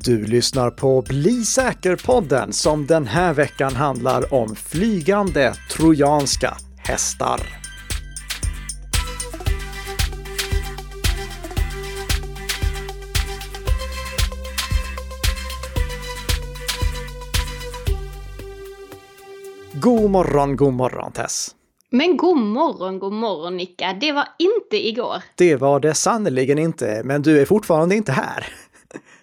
Du lyssnar på Bli säker-podden som den här veckan handlar om flygande trojanska hästar. God morgon, god morgon Tess! Men god morgon, god morgon Nicka. Det var inte igår. Det var det sannerligen inte, men du är fortfarande inte här.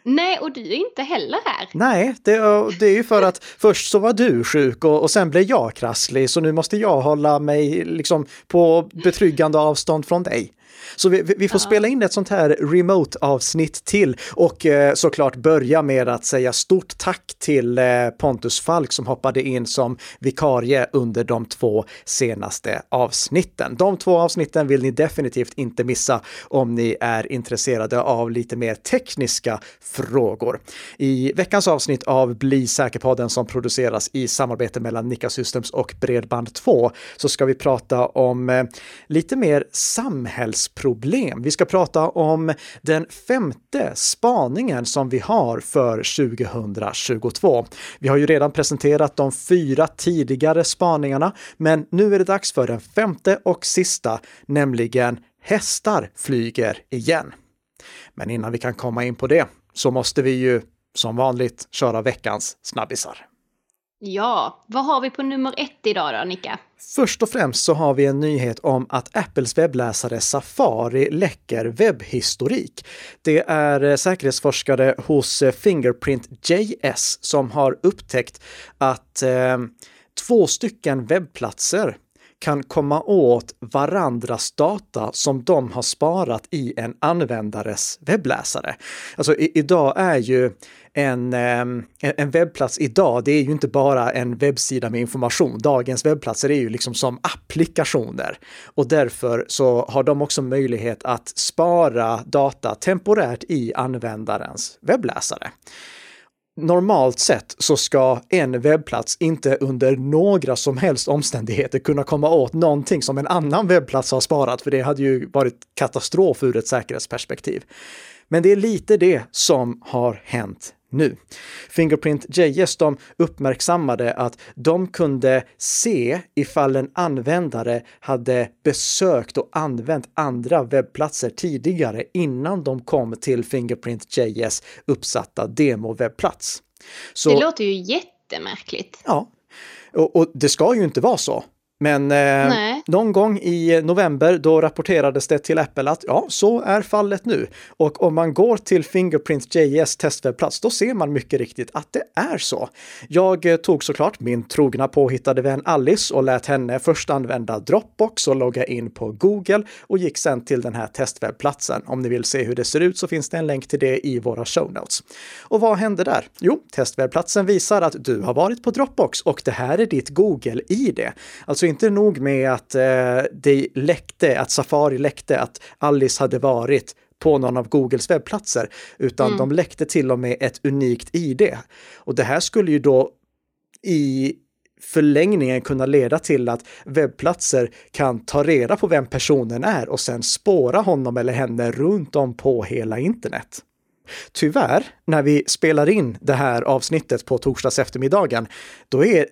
Nej, och du är inte heller här. Nej, det, det är ju för att först så var du sjuk och, och sen blev jag krasslig, så nu måste jag hålla mig liksom på betryggande avstånd från dig. Så vi, vi får ja. spela in ett sånt här remote-avsnitt till och eh, såklart börja med att säga stort tack till eh, Pontus Falk som hoppade in som vikarie under de två senaste avsnitten. De två avsnitten vill ni definitivt inte missa om ni är intresserade av lite mer tekniska frågor. I veckans avsnitt av Bli säker-podden som produceras i samarbete mellan Nika Systems och Bredband2 så ska vi prata om eh, lite mer samhällsproblem. Vi ska prata om den femte spaningen som vi har för 2022. Vi har ju redan presenterat de fyra tidigare spaningarna, men nu är det dags för den femte och sista, nämligen hästar flyger igen. Men innan vi kan komma in på det så måste vi ju som vanligt köra veckans snabbisar. Ja, vad har vi på nummer ett idag då, Nicka? Först och främst så har vi en nyhet om att Apples webbläsare Safari läcker webbhistorik. Det är eh, säkerhetsforskare hos Fingerprint.js Fingerprint JS som har upptäckt att eh, två stycken webbplatser kan komma åt varandras data som de har sparat i en användares webbläsare. Alltså i, idag är ju en, eh, en webbplats idag, det är ju inte bara en webbsida med information. Dagens webbplatser är ju liksom som applikationer och därför så har de också möjlighet att spara data temporärt i användarens webbläsare normalt sett så ska en webbplats inte under några som helst omständigheter kunna komma åt någonting som en annan webbplats har sparat, för det hade ju varit katastrof ur ett säkerhetsperspektiv. Men det är lite det som har hänt nu. Fingerprint JS de uppmärksammade att de kunde se ifall en användare hade besökt och använt andra webbplatser tidigare innan de kom till Fingerprint JS uppsatta demo-webbplats. det låter ju jättemärkligt. Ja, och, och det ska ju inte vara så. Men eh, någon gång i november då rapporterades det till Apple att ja, så är fallet nu. Och om man går till Fingerprint JS testwebbplats, då ser man mycket riktigt att det är så. Jag eh, tog såklart min trogna påhittade vän Alice och lät henne först använda Dropbox och logga in på Google och gick sen till den här testwebbplatsen. Om ni vill se hur det ser ut så finns det en länk till det i våra show notes. Och vad hände där? Jo, testwebbplatsen visar att du har varit på Dropbox och det här är ditt Google-ID. Alltså inte nog med att det läckte, att Safari läckte att Alice hade varit på någon av Googles webbplatser, utan mm. de läckte till och med ett unikt ID. Och det här skulle ju då i förlängningen kunna leda till att webbplatser kan ta reda på vem personen är och sen spåra honom eller henne runt om på hela internet. Tyvärr, när vi spelar in det här avsnittet på torsdags eftermiddagen, då är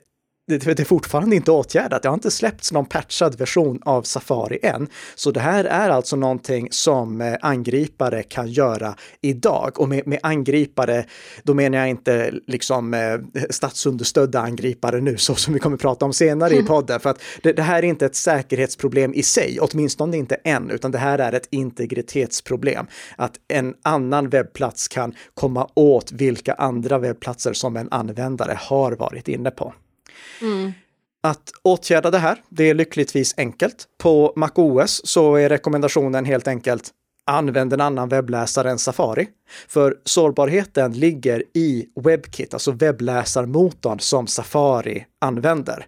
det är fortfarande inte åtgärdat. Det har inte släppts någon patchad version av Safari än. Så det här är alltså någonting som eh, angripare kan göra idag. Och med, med angripare, då menar jag inte liksom eh, statsunderstödda angripare nu, så som vi kommer prata om senare i podden. För att det, det här är inte ett säkerhetsproblem i sig, åtminstone inte än, utan det här är ett integritetsproblem. Att en annan webbplats kan komma åt vilka andra webbplatser som en användare har varit inne på. Mm. Att åtgärda det här, det är lyckligtvis enkelt. På MacOS så är rekommendationen helt enkelt använd en annan webbläsare än Safari. För sårbarheten ligger i WebKit, alltså webbläsarmotorn som Safari använder.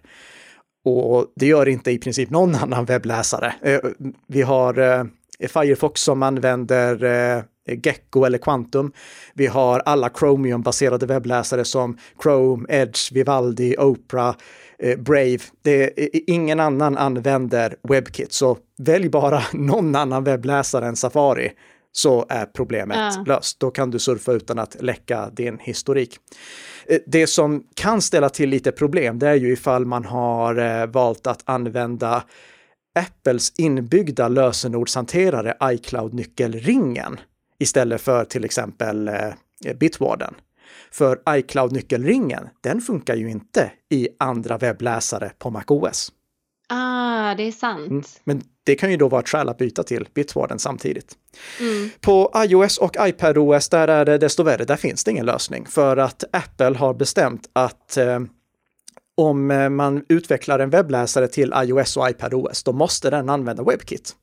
Och det gör inte i princip någon annan webbläsare. Eh, vi har eh, Firefox som använder eh, Gecko eller Quantum. Vi har alla Chromium-baserade webbläsare som Chrome, Edge, Vivaldi, Opera, eh, Brave. Det är, ingen annan använder WebKit, så välj bara någon annan webbläsare än Safari. så är problemet ja. löst. Då kan du surfa utan att läcka din historik. Eh, det som kan ställa till lite problem, det är ju ifall man har eh, valt att använda Apples inbyggda lösenordshanterare iCloud-nyckelringen istället för till exempel eh, Bitwarden. För iCloud-nyckelringen, den funkar ju inte i andra webbläsare på MacOS. Ah, det är sant. Mm. Men det kan ju då vara ett skäl att byta till Bitwarden samtidigt. Mm. På iOS och iPadOS, där är det desto värre, där finns det ingen lösning. För att Apple har bestämt att eh, om eh, man utvecklar en webbläsare till iOS och iPadOS, då måste den använda WebKit.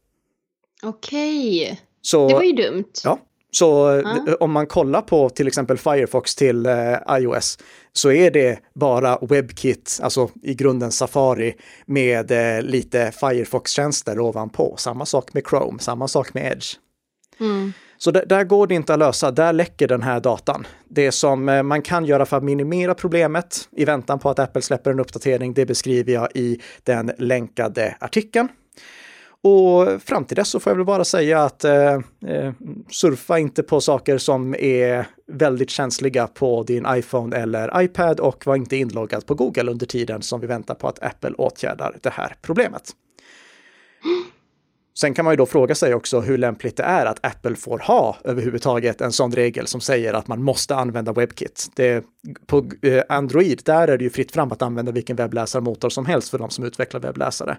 Okej, okay. det var ju dumt. Ja, så ah. om man kollar på till exempel Firefox till eh, iOS så är det bara WebKit, alltså i grunden Safari med eh, lite Firefox-tjänster ovanpå. Samma sak med Chrome, samma sak med Edge. Mm. Så där, där, går det inte att lösa, där läcker den här datan. Det som eh, man kan göra för att minimera problemet i väntan på att Apple släpper en uppdatering, det beskriver jag i den länkade artikeln. Och fram till dess så får jag väl bara säga att eh, eh, surfa inte på saker som är väldigt känsliga på din iPhone eller iPad och var inte inloggad på Google under tiden som vi väntar på att Apple åtgärdar det här problemet. Sen kan man ju då fråga sig också hur lämpligt det är att Apple får ha överhuvudtaget en sån regel som säger att man måste använda WebKit. Det, på eh, Android, där är det ju fritt fram att använda vilken webbläsarmotor som helst för de som utvecklar webbläsare.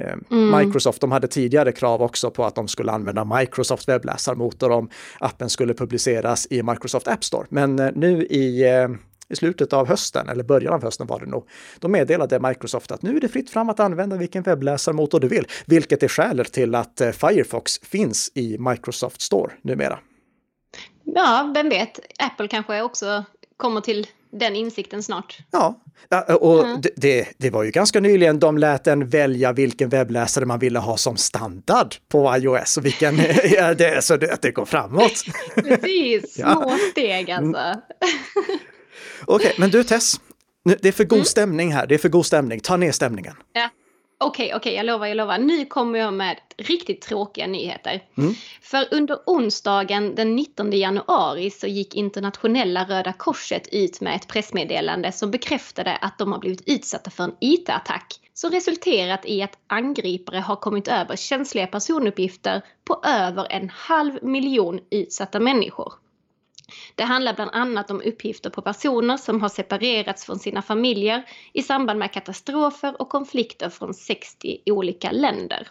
Eh, mm. Microsoft, de hade tidigare krav också på att de skulle använda Microsoft webbläsarmotor om appen skulle publiceras i Microsoft App Store. Men eh, nu i i slutet av hösten, eller början av hösten var det nog, då meddelade Microsoft att nu är det fritt fram att använda vilken webbläsarmotor du vill, vilket är skälet till att eh, Firefox finns i Microsoft Store numera. Ja, vem vet, Apple kanske också kommer till den insikten snart. Ja, och mm. det, det, var ju ganska nyligen de lät en välja vilken webbläsare man ville ha som standard på iOS och vilken, ja, det, så det, det går framåt. Precis, små ja. steg alltså. Okej, okay, men du Tess, det är för god mm. stämning här, det är för god stämning, ta ner stämningen. Ja. Okej, okay, okej, okay, jag lovar, jag lovar. Nu kommer jag med riktigt tråkiga nyheter. Mm. För under onsdagen den 19 januari så gick internationella Röda Korset ut med ett pressmeddelande som bekräftade att de har blivit utsatta för en IT-attack som resulterat i att angripare har kommit över känsliga personuppgifter på över en halv miljon utsatta människor. Det handlar bland annat om uppgifter på personer som har separerats från sina familjer i samband med katastrofer och konflikter från 60 olika länder.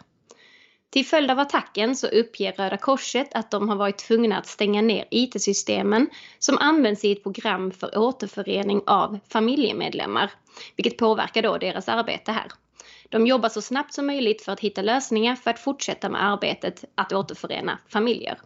Till följd av attacken så uppger Röda Korset att de har varit tvungna att stänga ner IT-systemen som används i ett program för återförening av familjemedlemmar, vilket påverkar då deras arbete här. De jobbar så snabbt som möjligt för att hitta lösningar för att fortsätta med arbetet att återförena familjer.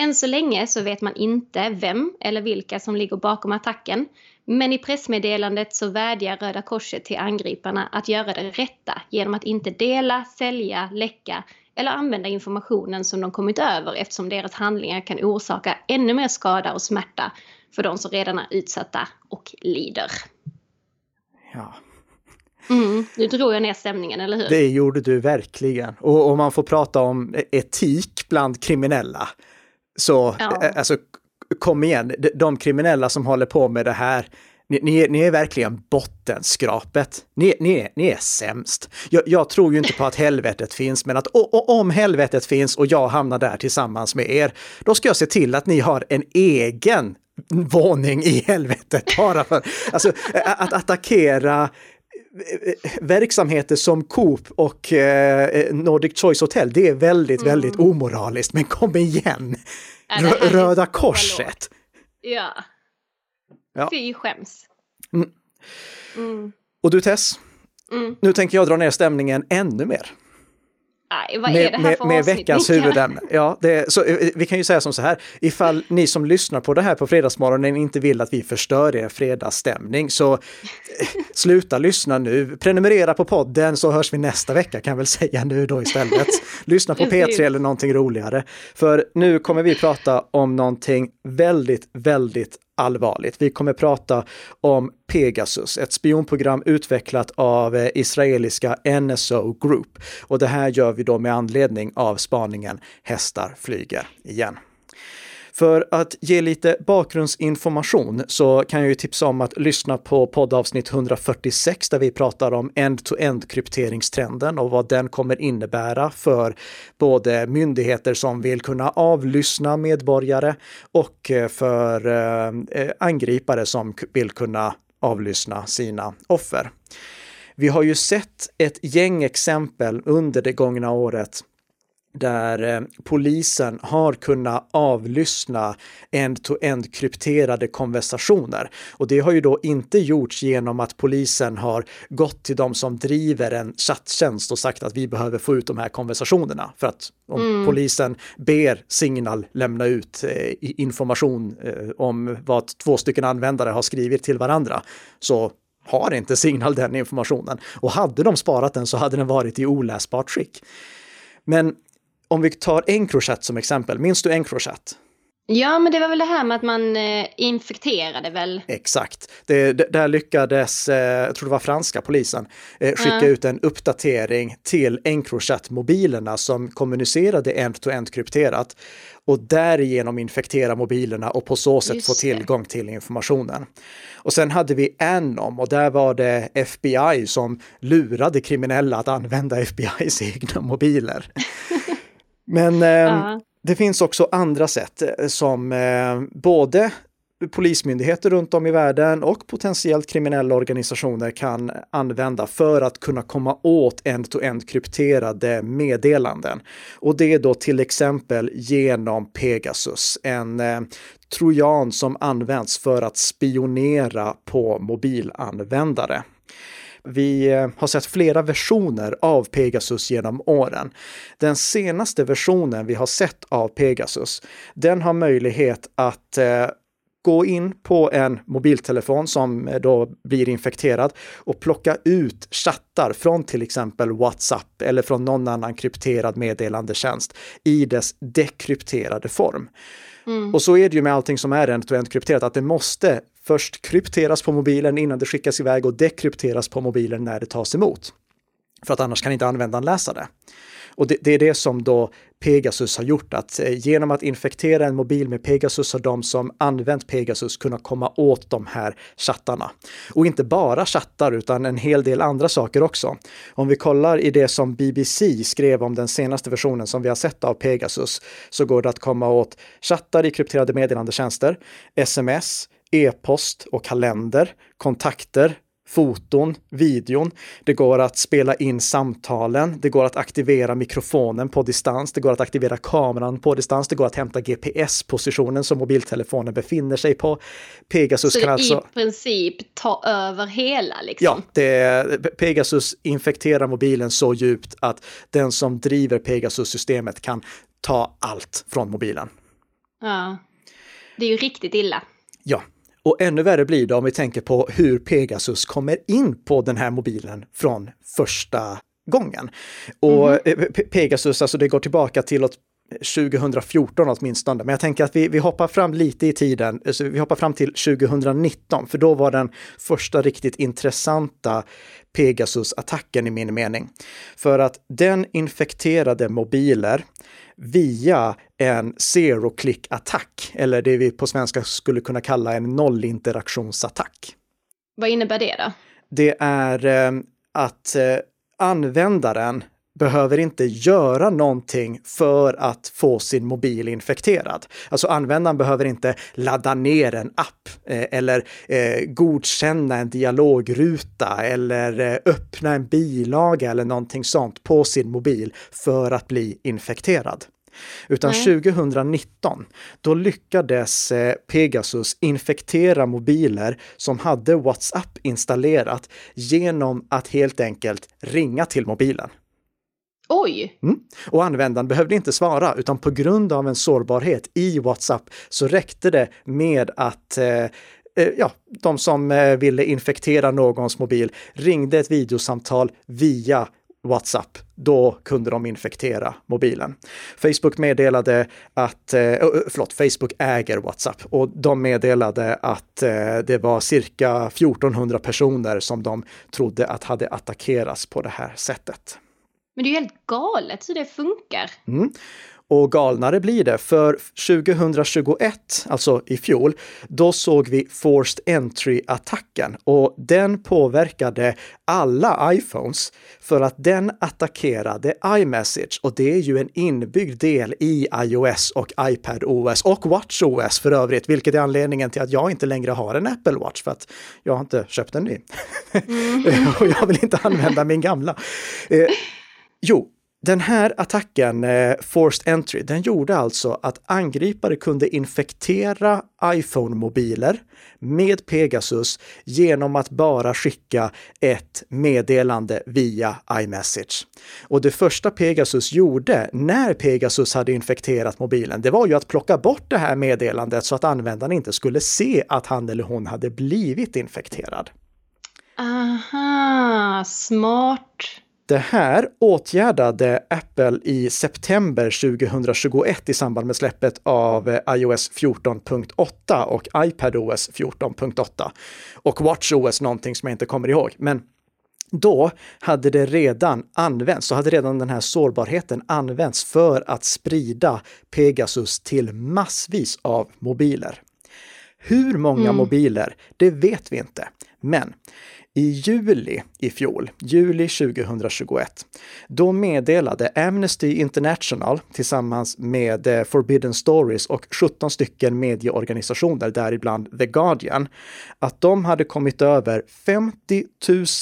Än så länge så vet man inte vem eller vilka som ligger bakom attacken. Men i pressmeddelandet så vädjar Röda Korset till angriparna att göra det rätta genom att inte dela, sälja, läcka eller använda informationen som de kommit över eftersom deras handlingar kan orsaka ännu mer skada och smärta för de som redan är utsatta och lider. Ja. Mm, nu drog jag ner stämningen, eller hur? Det gjorde du verkligen. Och om man får prata om etik bland kriminella så, ja. Eh, alltså, kom igen, de kriminella som håller på med det här, ni, ni, ni är verkligen bottenskrapet. Ni, ni, ni är sämst. Jag, jag, tror ju inte på att helvetet finns, men att och, och, om helvetet finns och jag hamnar där tillsammans med er, då ska jag se till att ni har en egen våning i helvetet bara för alltså, att attackera verksamheter som Coop och eh, Nordic Choice Hotel, det är väldigt, mm. väldigt omoraliskt. Men kom igen! Ja, Röda Korset! Ja. ja. Fy skäms. Mm. Mm. Och du Tess, mm. nu tänker jag dra ner stämningen ännu mer. Nej, vad med, är det här för med, med veckans huvudämne. Ja, det, så, eh, vi kan ju säga som så här, ifall ni som lyssnar på det här på fredagsmorgonen inte vill att vi förstör er fredagsstämning så eh, sluta lyssna nu. Prenumerera på podden så hörs vi nästa vecka kan jag väl säga nu då istället. Lyssna på P3 eller någonting roligare. För nu kommer vi prata om någonting väldigt, väldigt allvarligt. Vi kommer prata om Pegasus, ett spionprogram utvecklat av eh, israeliska NSO Group. Och det här gör vi då med anledning av spaningen Hästar flyger igen. För att ge lite bakgrundsinformation så kan jag ju tipsa om att lyssna på poddavsnitt 146 där vi pratar om end-to-end krypteringstrenden och vad den kommer innebära för både myndigheter som vill kunna avlyssna medborgare och eh, för eh, eh, angripare som vill kunna avlyssna sina offer. Vi har ju sett ett gäng exempel under det gångna året där eh, polisen har kunnat avlyssna end-to-end krypterade konversationer. Och det har ju då inte gjorts genom att polisen har gått till de som driver en chatttjänst och sagt att vi behöver få ut de här konversationerna. För att om mm. polisen ber Signal lämna ut eh, information eh, om vad två stycken användare har skrivit till varandra så har inte Signal den informationen. Och hade de sparat den så hade den varit i oläsbart skick. Men om vi tar Encrochat som exempel, minns du Encrochat? Ja, men det var väl det här med att man eh, infekterade väl? Exakt. Det, det, där lyckades, eh, jag tror det var franska polisen, eh, skicka mm. ut en uppdatering till Encrochat-mobilerna som kommunicerade end-to-end krypterat och därigenom infektera mobilerna och på så sätt Just få tillgång till informationen. Och sen hade vi Anom och där var det FBI som lurade kriminella att använda FBIs egna mobiler. Men eh, det finns också andra sätt eh, som eh, både polismyndigheter runt om i världen och potentiellt kriminella organisationer kan använda för att kunna komma åt end-to-end krypterade meddelanden. Och det är då till exempel genom Pegasus, en eh, trojan som används för att spionera på mobilanvändare. Vi eh, har sett flera versioner av Pegasus genom åren. Den senaste versionen vi har sett av Pegasus, den har möjlighet att eh, gå in på en mobiltelefon som eh, då blir infekterad och plocka ut chattar från till exempel WhatsApp eller från någon annan krypterad meddelandetjänst i dess dekrypterade form. Mm. Och så är det ju med allting som är end-to-end krypterat, att det måste först krypteras på mobilen innan det skickas iväg och dekrypteras på mobilen när det tas emot. För att annars kan inte användaren läsa det. Och det, det, är det som då Pegasus har gjort, att eh, genom att infektera en mobil med Pegasus har de som använt Pegasus kunnat komma åt de här chattarna. Och inte bara chattar, utan en hel del andra saker också. Om vi kollar i det som BBC skrev om den senaste versionen som vi har sett av Pegasus, så går det att komma åt chattar i krypterade meddelandetjänster, sms, e-post och kalender, kontakter, foton, videon. Det går att spela in samtalen. Det går att aktivera mikrofonen på distans. Det går att aktivera kameran på distans. Det går att hämta GPS-positionen som mobiltelefonen befinner sig på. Pegasus så kan alltså... i princip ta över hela liksom? Ja, det, Pegasus infekterar mobilen så djupt att den som driver Pegasus-systemet kan ta allt från mobilen. Ja, det är ju riktigt illa. Ja, och ännu värre blir det om vi tänker på hur Pegasus kommer in på den här mobilen från första gången. Och mm. Pegasus, alltså det går tillbaka till 2014 åtminstone, men jag tänker att vi, vi hoppar fram lite i tiden, alltså vi hoppar fram till 2019, för då var den första riktigt intressanta Pegasus-attacken i min mening. För att den infekterade mobiler via en zero-click-attack, eller det vi på svenska skulle kunna kalla en nollinteraktionsattack. Vad innebär det då? Det är eh, att eh, användaren behöver inte göra någonting för att få sin mobil infekterad. Alltså användaren behöver inte ladda ner en app eh, eller eh, godkänna en dialogruta eller eh, öppna en bilaga eller någonting sånt på sin mobil för att bli infekterad. Utan Nej. 2019, då lyckades eh, Pegasus infektera mobiler som hade WhatsApp installerat genom att helt enkelt ringa till mobilen. Oj! Mm. Och användaren behövde inte svara, utan på grund av en sårbarhet i WhatsApp så räckte det med att eh, eh ja, de som eh, ville infektera någons mobil ringde ett videosamtal via WhatsApp, då kunde de infektera mobilen. Facebook meddelade att, eh, förlåt, Facebook äger WhatsApp och de meddelade att eh, det var cirka 1400 personer som de trodde att hade attackerats på det här sättet. Men det är ju helt galet hur det funkar. Mm. Och galnare blir det, för 2021, alltså i fjol, då såg vi Forced Entry-attacken och den påverkade alla iPhones för att den attackerade iMessage och det är ju en inbyggd del i iOS och iPadOS och WatchOS för övrigt, vilket är anledningen till att jag inte längre har en Apple Watch för att jag har inte köpt en ny. Mm. och jag vill inte använda min gamla. Jo, den här attacken, eh, Forced Entry, den gjorde alltså att angripare kunde infektera iPhone-mobiler med Pegasus genom att bara skicka ett meddelande via iMessage. Och det första Pegasus gjorde när Pegasus hade infekterat mobilen, det var ju att plocka bort det här meddelandet så att användaren inte skulle se att han eller hon hade blivit infekterad. Aha, smart. Det här åtgärdade Apple i september 2021 i samband med släppet av iOS 14.8 och iPadOS 14.8 och WatchOS någonting som jag inte kommer ihåg. Men då hade det redan använts, så hade redan den här sårbarheten använts för att sprida Pegasus till massvis av mobiler. Hur många mm. mobiler, det vet vi inte. Men i juli i fjol, juli 2021, då meddelade Amnesty International tillsammans med eh, Forbidden Stories och 17 stycken medieorganisationer, däribland The Guardian, att de hade kommit över 50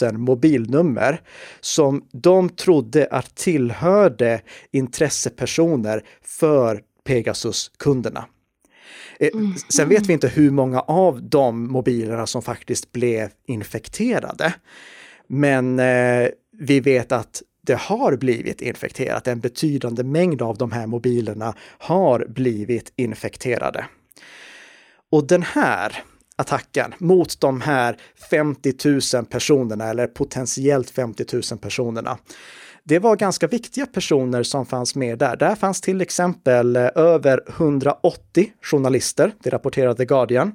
000 mobilnummer som de trodde att tillhörde intressepersoner för Pegasus-kunderna. Eh, mm. Sen vet vi inte hur många av de mobilerna som faktiskt blev infekterade. Men eh, vi vet att det har blivit infekterat. En betydande mängd av de här mobilerna har blivit infekterade. Och den här attacken mot de här 50 000 personerna eller potentiellt 50 000 personerna det var ganska viktiga personer som fanns med där. Där fanns till exempel eh, över 180 journalister, det rapporterade The Guardian.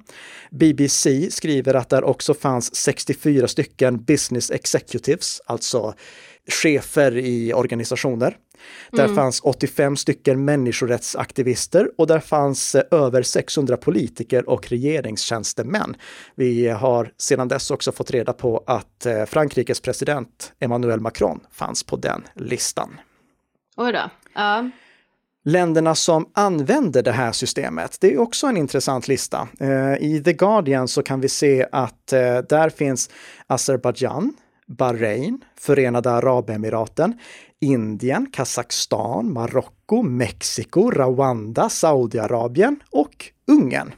BBC skriver att där också fanns 64 stycken business executives, alltså chefer i organisationer. Där mm. fanns 85 stycken människorättsaktivister och där fanns eh, över 600 politiker och regeringstjänstemän. Vi har sedan dess också fått reda på att eh, Frankrikes president Emmanuel Macron fanns på den listan. Oj då. Ja. Länderna som använder det här systemet, det är också en intressant lista. Eh, I The Guardian så kan vi se att där finns Azerbajdzjan, Bahrain, Förenade Arabemiraten, Indien, Kazakstan, Marocko, Mexiko, Rwanda, Saudiarabien och Ungern.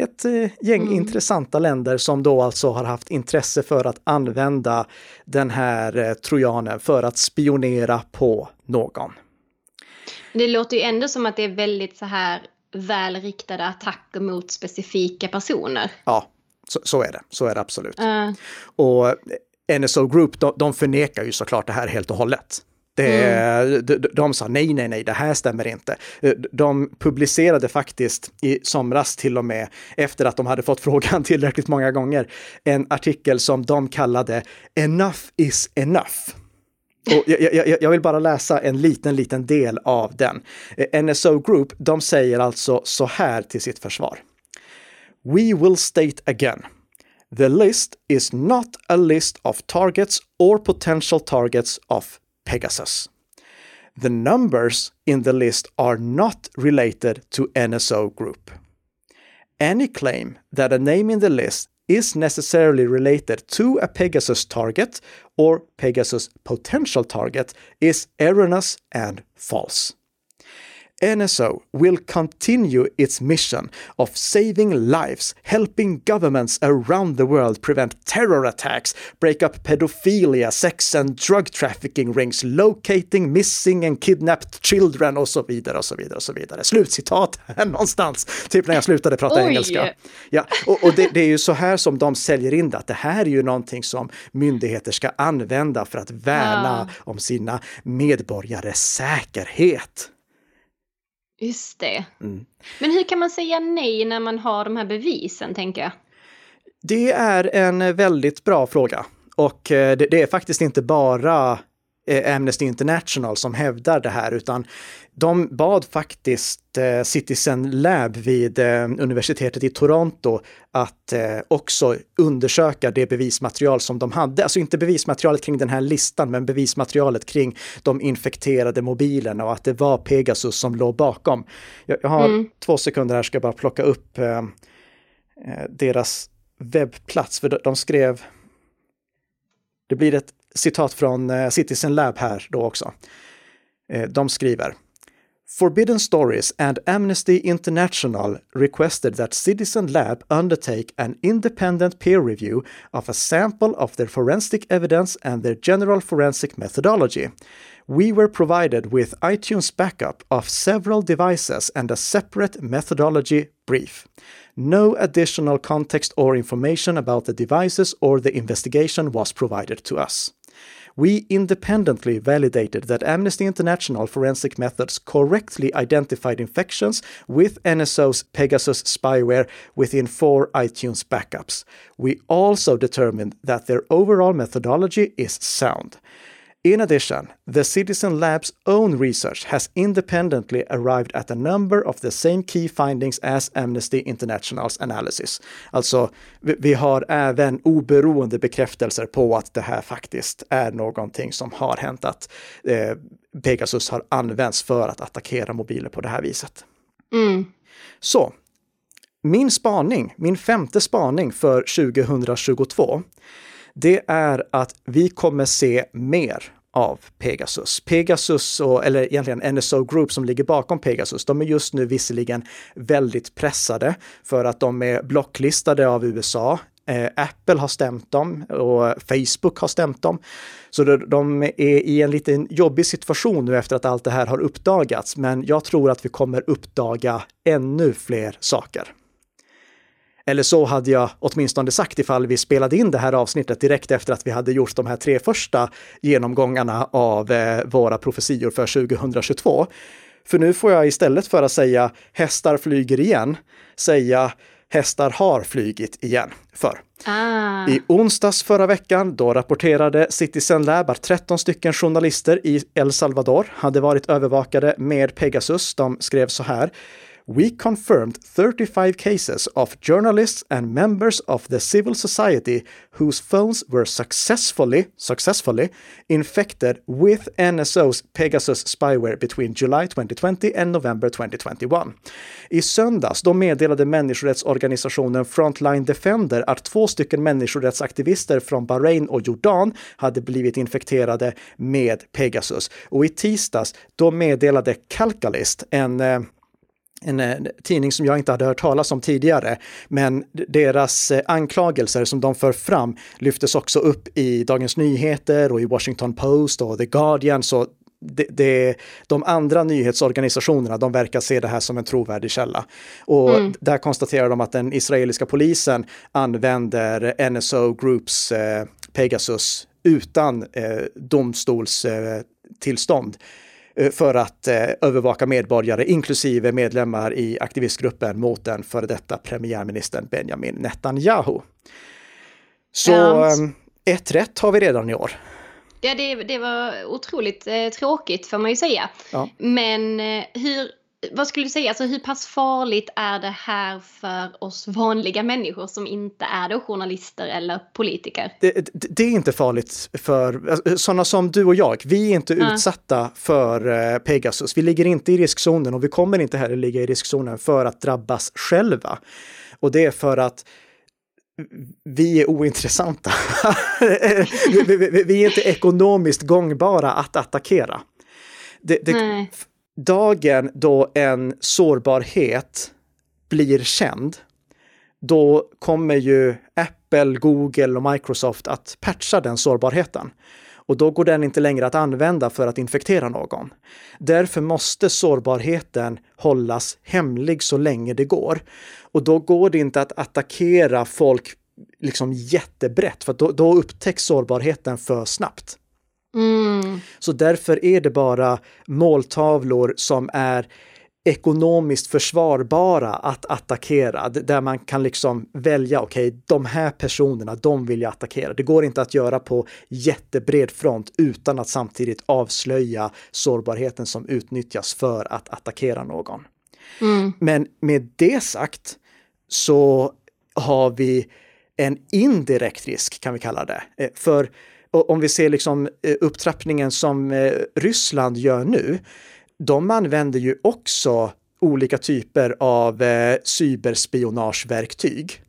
Ett eh, gäng mm. intressanta länder som då alltså har haft intresse för att använda den här eh, trojanen för att spionera på någon. Det låter ju ändå som att det är väldigt så här välriktade attacker mot specifika personer. Ja, så, så, är det. Så är det absolut. Uh. Och NSO Group, de, de förnekar ju såklart det här helt och hållet. Det, mm. de, de sa nej, nej, nej, det här stämmer inte. De publicerade faktiskt i somras till och med, efter att de hade fått frågan tillräckligt många gånger, en artikel som de kallade Enough is enough. Och jag, jag, jag, vill bara läsa en liten, liten del av den. NSO Group, de säger alltså så här till sitt försvar. We will state again. The list is not a list of targets or potential targets of Pegasus. The numbers in the list are not related to NSO Group. Any claim that a name in the list is necessarily related to a Pegasus target or Pegasus potential target is erroneous and false. NSO will continue its mission of saving lives, helping governments around the world prevent terror attacks, break up pedophilia, sex and drug trafficking rings, locating missing and kidnapped children och så vidare och så vidare och så vidare. Slutcitat här någonstans, typ när jag slutade prata Oj. engelska. Ja, och, och det, det, är ju så här som de säljer in det, att det här är ju någonting som myndigheter ska använda för att värna ja. om sina medborgares säkerhet. Just det. Mm. Men hur kan man säga nej när man har de här bevisen, tänker jag? Det är en väldigt bra fråga. Och eh, det, är faktiskt inte bara Amnesty International som hävdar det här, utan de bad faktiskt eh, Citizen Lab vid eh, universitetet i Toronto att eh, också undersöka det bevismaterial som de hade. Alltså inte bevismaterialet kring den här listan, men bevismaterialet kring de infekterade mobilerna och att det var Pegasus som låg bakom. Jag, har mm. två sekunder här, ska bara plocka upp eh, eh, deras webbplats, för de skrev det blir ett citat från eh, Citizen Lab här då också. Eh, de skriver Forbidden Stories and Amnesty International requested that Citizen Lab undertake an independent peer review of a sample of their forensic evidence and their general forensic methodology. We were provided with iTunes backup of several devices and a separate methodology brief. No additional context or information about the devices or the investigation was provided to us we independently validated that Amnesty International forensic methods correctly identified infections with NSO's Pegasus spyware within four iTunes backups. We also determined that their overall methodology is sound. In addition, the Citizen Lab's own research has independently arrived at a number of the same key findings as Amnesty Internationals analysis. Alltså, vi har även oberoende bekräftelser på att det här faktiskt är någonting som har hänt, att eh, Pegasus har använts för att attackera mobiler på det här viset. Mm. Så, min spaning, min femte spaning för 2022, det är att vi kommer se mer av Pegasus. Pegasus, och, eller egentligen NSO Group som ligger bakom Pegasus, de är just nu visserligen väldigt pressade för att de är blocklistade av USA. Eh, Apple har stämt dem och Facebook har stämt dem. Så de är i en liten jobbig situation nu efter att allt det här har uppdagats. Men jag tror att vi kommer uppdaga ännu fler saker. Eller så hade jag åtminstone sagt ifall vi spelade in det här avsnittet direkt efter att vi hade gjort de här tre första genomgångarna av eh, våra profetior för 2022. För nu får jag istället för att säga hästar flyger igen, säga hästar har flygit igen. För ah. i onsdags förra veckan, då rapporterade Citizen Lab att 13 stycken journalister i El Salvador hade varit övervakade med Pegasus. De skrev så här we confirmed 35 cases of journalists and members of the civil society whose phones were successfully, successfully infected with NSO's Pegasus spyware between July 2020 and November 2021. I söndags då meddelade människorättsorganisationen Frontline Defender att två stycken människorättsaktivister från Bahrain och Jordan hade blivit infekterade med Pegasus. Och i tisdags då meddelade Calcalist, en eh, en, en tidning som jag inte hade hört talas om tidigare. Men deras eh, anklagelser som de för fram lyftes också upp i Dagens Nyheter och i Washington Post och The Guardian. Så det, det, de andra nyhetsorganisationerna, de verkar se det här som en trovärdig källa. Och mm. där konstaterar de att den israeliska polisen använder NSO Groups eh, Pegasus utan eh, domstolstillstånd. Eh, Eh, för att eh, övervaka medborgare, inklusive medlemmar i aktivistgruppen mot den före detta premiärministern Benjamin Netanyahu. Så. Ehm, ett rätt har vi redan i år. Ja, det, det var otroligt eh, tråkigt får man ju säga. Ja. Men eh, hur, vad skulle du säga, alltså hur pass farligt är det här för oss vanliga människor som inte är då journalister eller politiker? Det, det, det är inte farligt för alltså, sådana som du och jag. Vi är inte ja. utsatta för uh, Pegasus. Vi ligger inte i riskzonen och vi kommer inte heller ligga i riskzonen för att drabbas själva. Och det är för att vi är ointressanta. vi, vi, vi, är inte ekonomiskt gångbara att attackera. Det, det, dagen då en sårbarhet blir känd, då kommer ju Apple, Google och Microsoft att patcha den sårbarheten. Och då går den inte längre att använda för att infektera någon. Därför måste sårbarheten hållas hemlig så länge det går. Och då går det inte att attackera folk liksom jättebrett, för då, då upptäcks sårbarheten för snabbt. Mm. Så därför är det bara måltavlor som är ekonomiskt försvarbara att attackera, där man kan liksom välja, okej, okay, de här personerna, de vill jag attackera. Det går inte att göra på jättebred front utan att samtidigt avslöja sårbarheten som utnyttjas för att attackera någon. Mm. Men med det sagt så har vi en indirekt risk, kan vi kalla det. Eh, för om vi ser liksom eh, upptrappningen som eh, Ryssland gör nu, de använder ju också olika typer av eh, cyberspionageverktyg.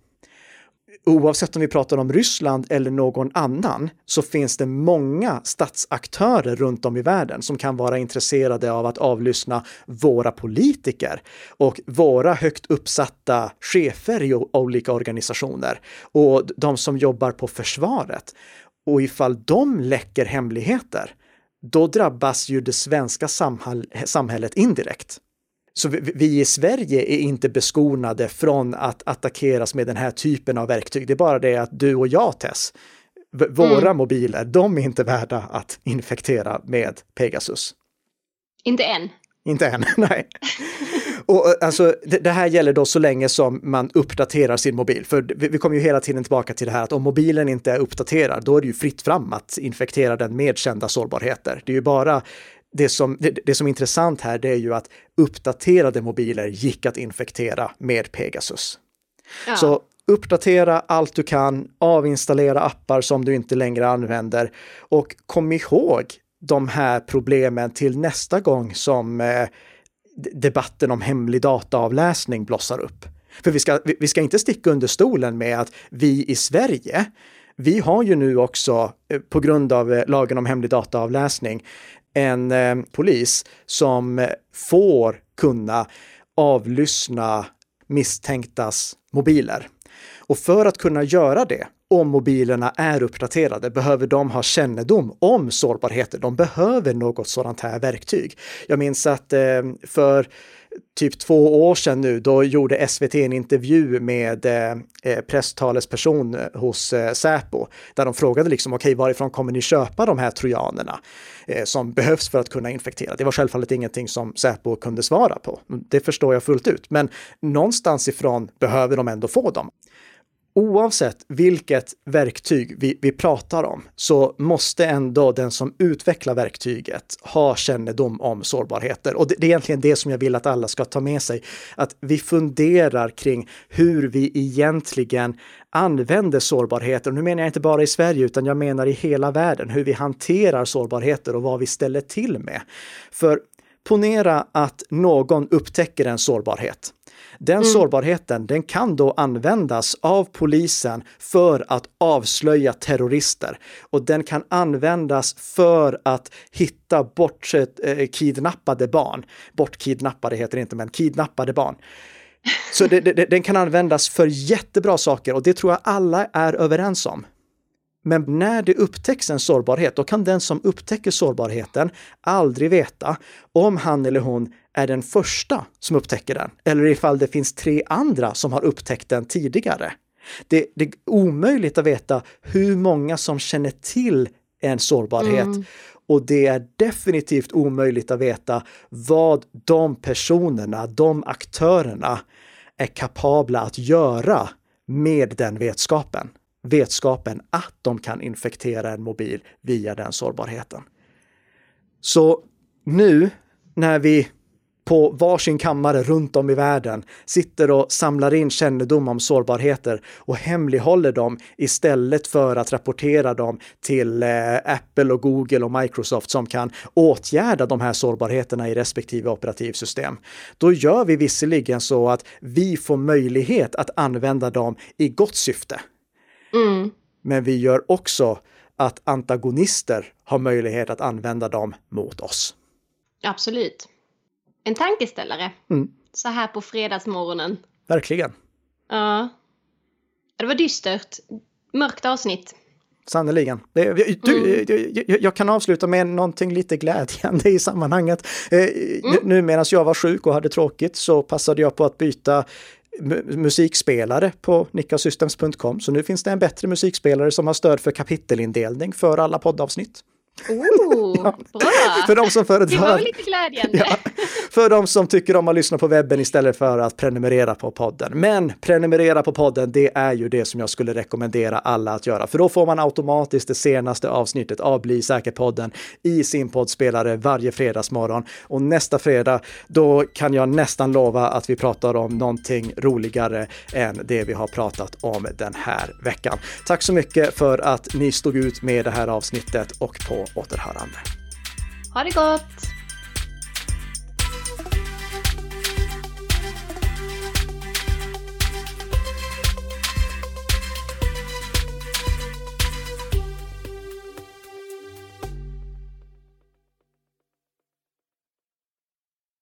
Oavsett om vi pratar om Ryssland eller någon annan så finns det många statsaktörer runt om i världen som kan vara intresserade av att avlyssna våra politiker och våra högt uppsatta chefer i olika organisationer och de som jobbar på försvaret. Och ifall de läcker hemligheter, då drabbas ju det svenska samhället indirekt. Så vi, i Sverige är inte beskonade från att attackeras med den här typen av verktyg. Det är bara det att du och jag, Tess, våra mm. mobiler, de är inte värda att infektera med Pegasus. Inte än. Inte än, nej. Och eh, alltså, det, det, här gäller då så länge som man uppdaterar sin mobil. För vi, vi kommer ju hela tiden tillbaka till det här att om mobilen inte är uppdaterad, då är det ju fritt fram att infektera den med kända sårbarheter. Det är ju bara det som, det, det som är intressant här, det är ju att uppdaterade mobiler gick att infektera med Pegasus. Ja. Så uppdatera allt du kan, avinstallera appar som du inte längre använder och kom ihåg de här problemen till nästa gång som eh, debatten om hemlig dataavläsning blossar upp. För vi ska, vi ska inte sticka under stolen med att vi i Sverige, vi har ju nu också eh, på grund av eh, lagen om hemlig dataavläsning en eh, polis som eh, får kunna avlyssna misstänktas mobiler. Och för att kunna göra det om mobilerna är uppdaterade behöver de ha kännedom om sårbarheter. De behöver något sådant här verktyg. Jag minns att eh, för typ två år sedan nu, då gjorde SVT en intervju med eh, eh, presstalesperson eh, hos eh, Säpo, där de frågade liksom, okej, okay, varifrån kommer ni köpa de här trojanerna eh, som behövs för att kunna infektera? Det var självfallet ingenting som Säpo kunde svara på. Det förstår jag fullt ut, men någonstans ifrån behöver de ändå få dem oavsett vilket verktyg vi, vi pratar om så måste ändå den som utvecklar verktyget ha kännedom om sårbarheter. Och det, det, är egentligen det som jag vill att alla ska ta med sig. Att vi funderar kring hur vi egentligen använder sårbarheter. Och nu menar jag inte bara i Sverige, utan jag menar i hela världen, hur vi hanterar sårbarheter och vad vi ställer till med. För ponera att någon upptäcker en sårbarhet den mm. sårbarheten, den kan då användas av polisen för att avslöja terrorister och den kan användas för att hitta bortsett eh, kidnappade barn. Bortkidnappade heter det inte, men kidnappade barn. Så det, det, den kan användas för jättebra saker och det tror jag alla är överens om. Men när det upptäcks en sårbarhet, då kan den som upptäcker sårbarheten aldrig veta om han eller hon är den första som upptäcker den, eller ifall det finns tre andra som har upptäckt den tidigare. Det, det är omöjligt att veta hur många som känner till en sårbarhet mm. och det är definitivt omöjligt att veta vad de personerna, de aktörerna är kapabla att göra med den vetskapen. Vetskapen att de kan infektera en mobil via den sårbarheten. Så nu när vi på varsin kammare runt om i världen sitter och samlar in kännedom om sårbarheter och hemlighåller dem istället för att rapportera dem till eh, Apple och Google och Microsoft som kan åtgärda de här sårbarheterna i respektive operativsystem. Då gör vi visserligen så att vi får möjlighet att använda dem i gott syfte. Men vi gör också att antagonister har möjlighet att använda dem mot oss. Absolut. en tankeställare. Mm. Så här på fredagsmorgonen. Verkligen. Ja. Det var dystert. Mörkt avsnitt. Sannerligen. Du, mm. jag kan avsluta med någonting lite glädjande i sammanhanget. Eh, mm. Nu medan jag var sjuk och hade tråkigt så passade jag på att byta musikspelare på nickasystems.com. Så nu finns det en bättre musikspelare som har stöd för kapitelindelning för alla poddavsnitt. Oh, ja. bra! för de som föredrar... Det var väl lite glädjande. Ja, för de som tycker om att lyssna på webben istället för att prenumerera på podden. Men prenumerera på podden, det är ju det som jag skulle rekommendera alla att göra. För då får man automatiskt det senaste avsnittet av Bli säker-podden i sin poddspelare varje fredagsmorgon. Och nästa fredag, då kan jag nästan lova att vi pratar om någonting roligare än det vi har pratat om den här veckan. Tack så mycket för att ni stod ut med det här avsnittet och på återhörande. Ha det gott!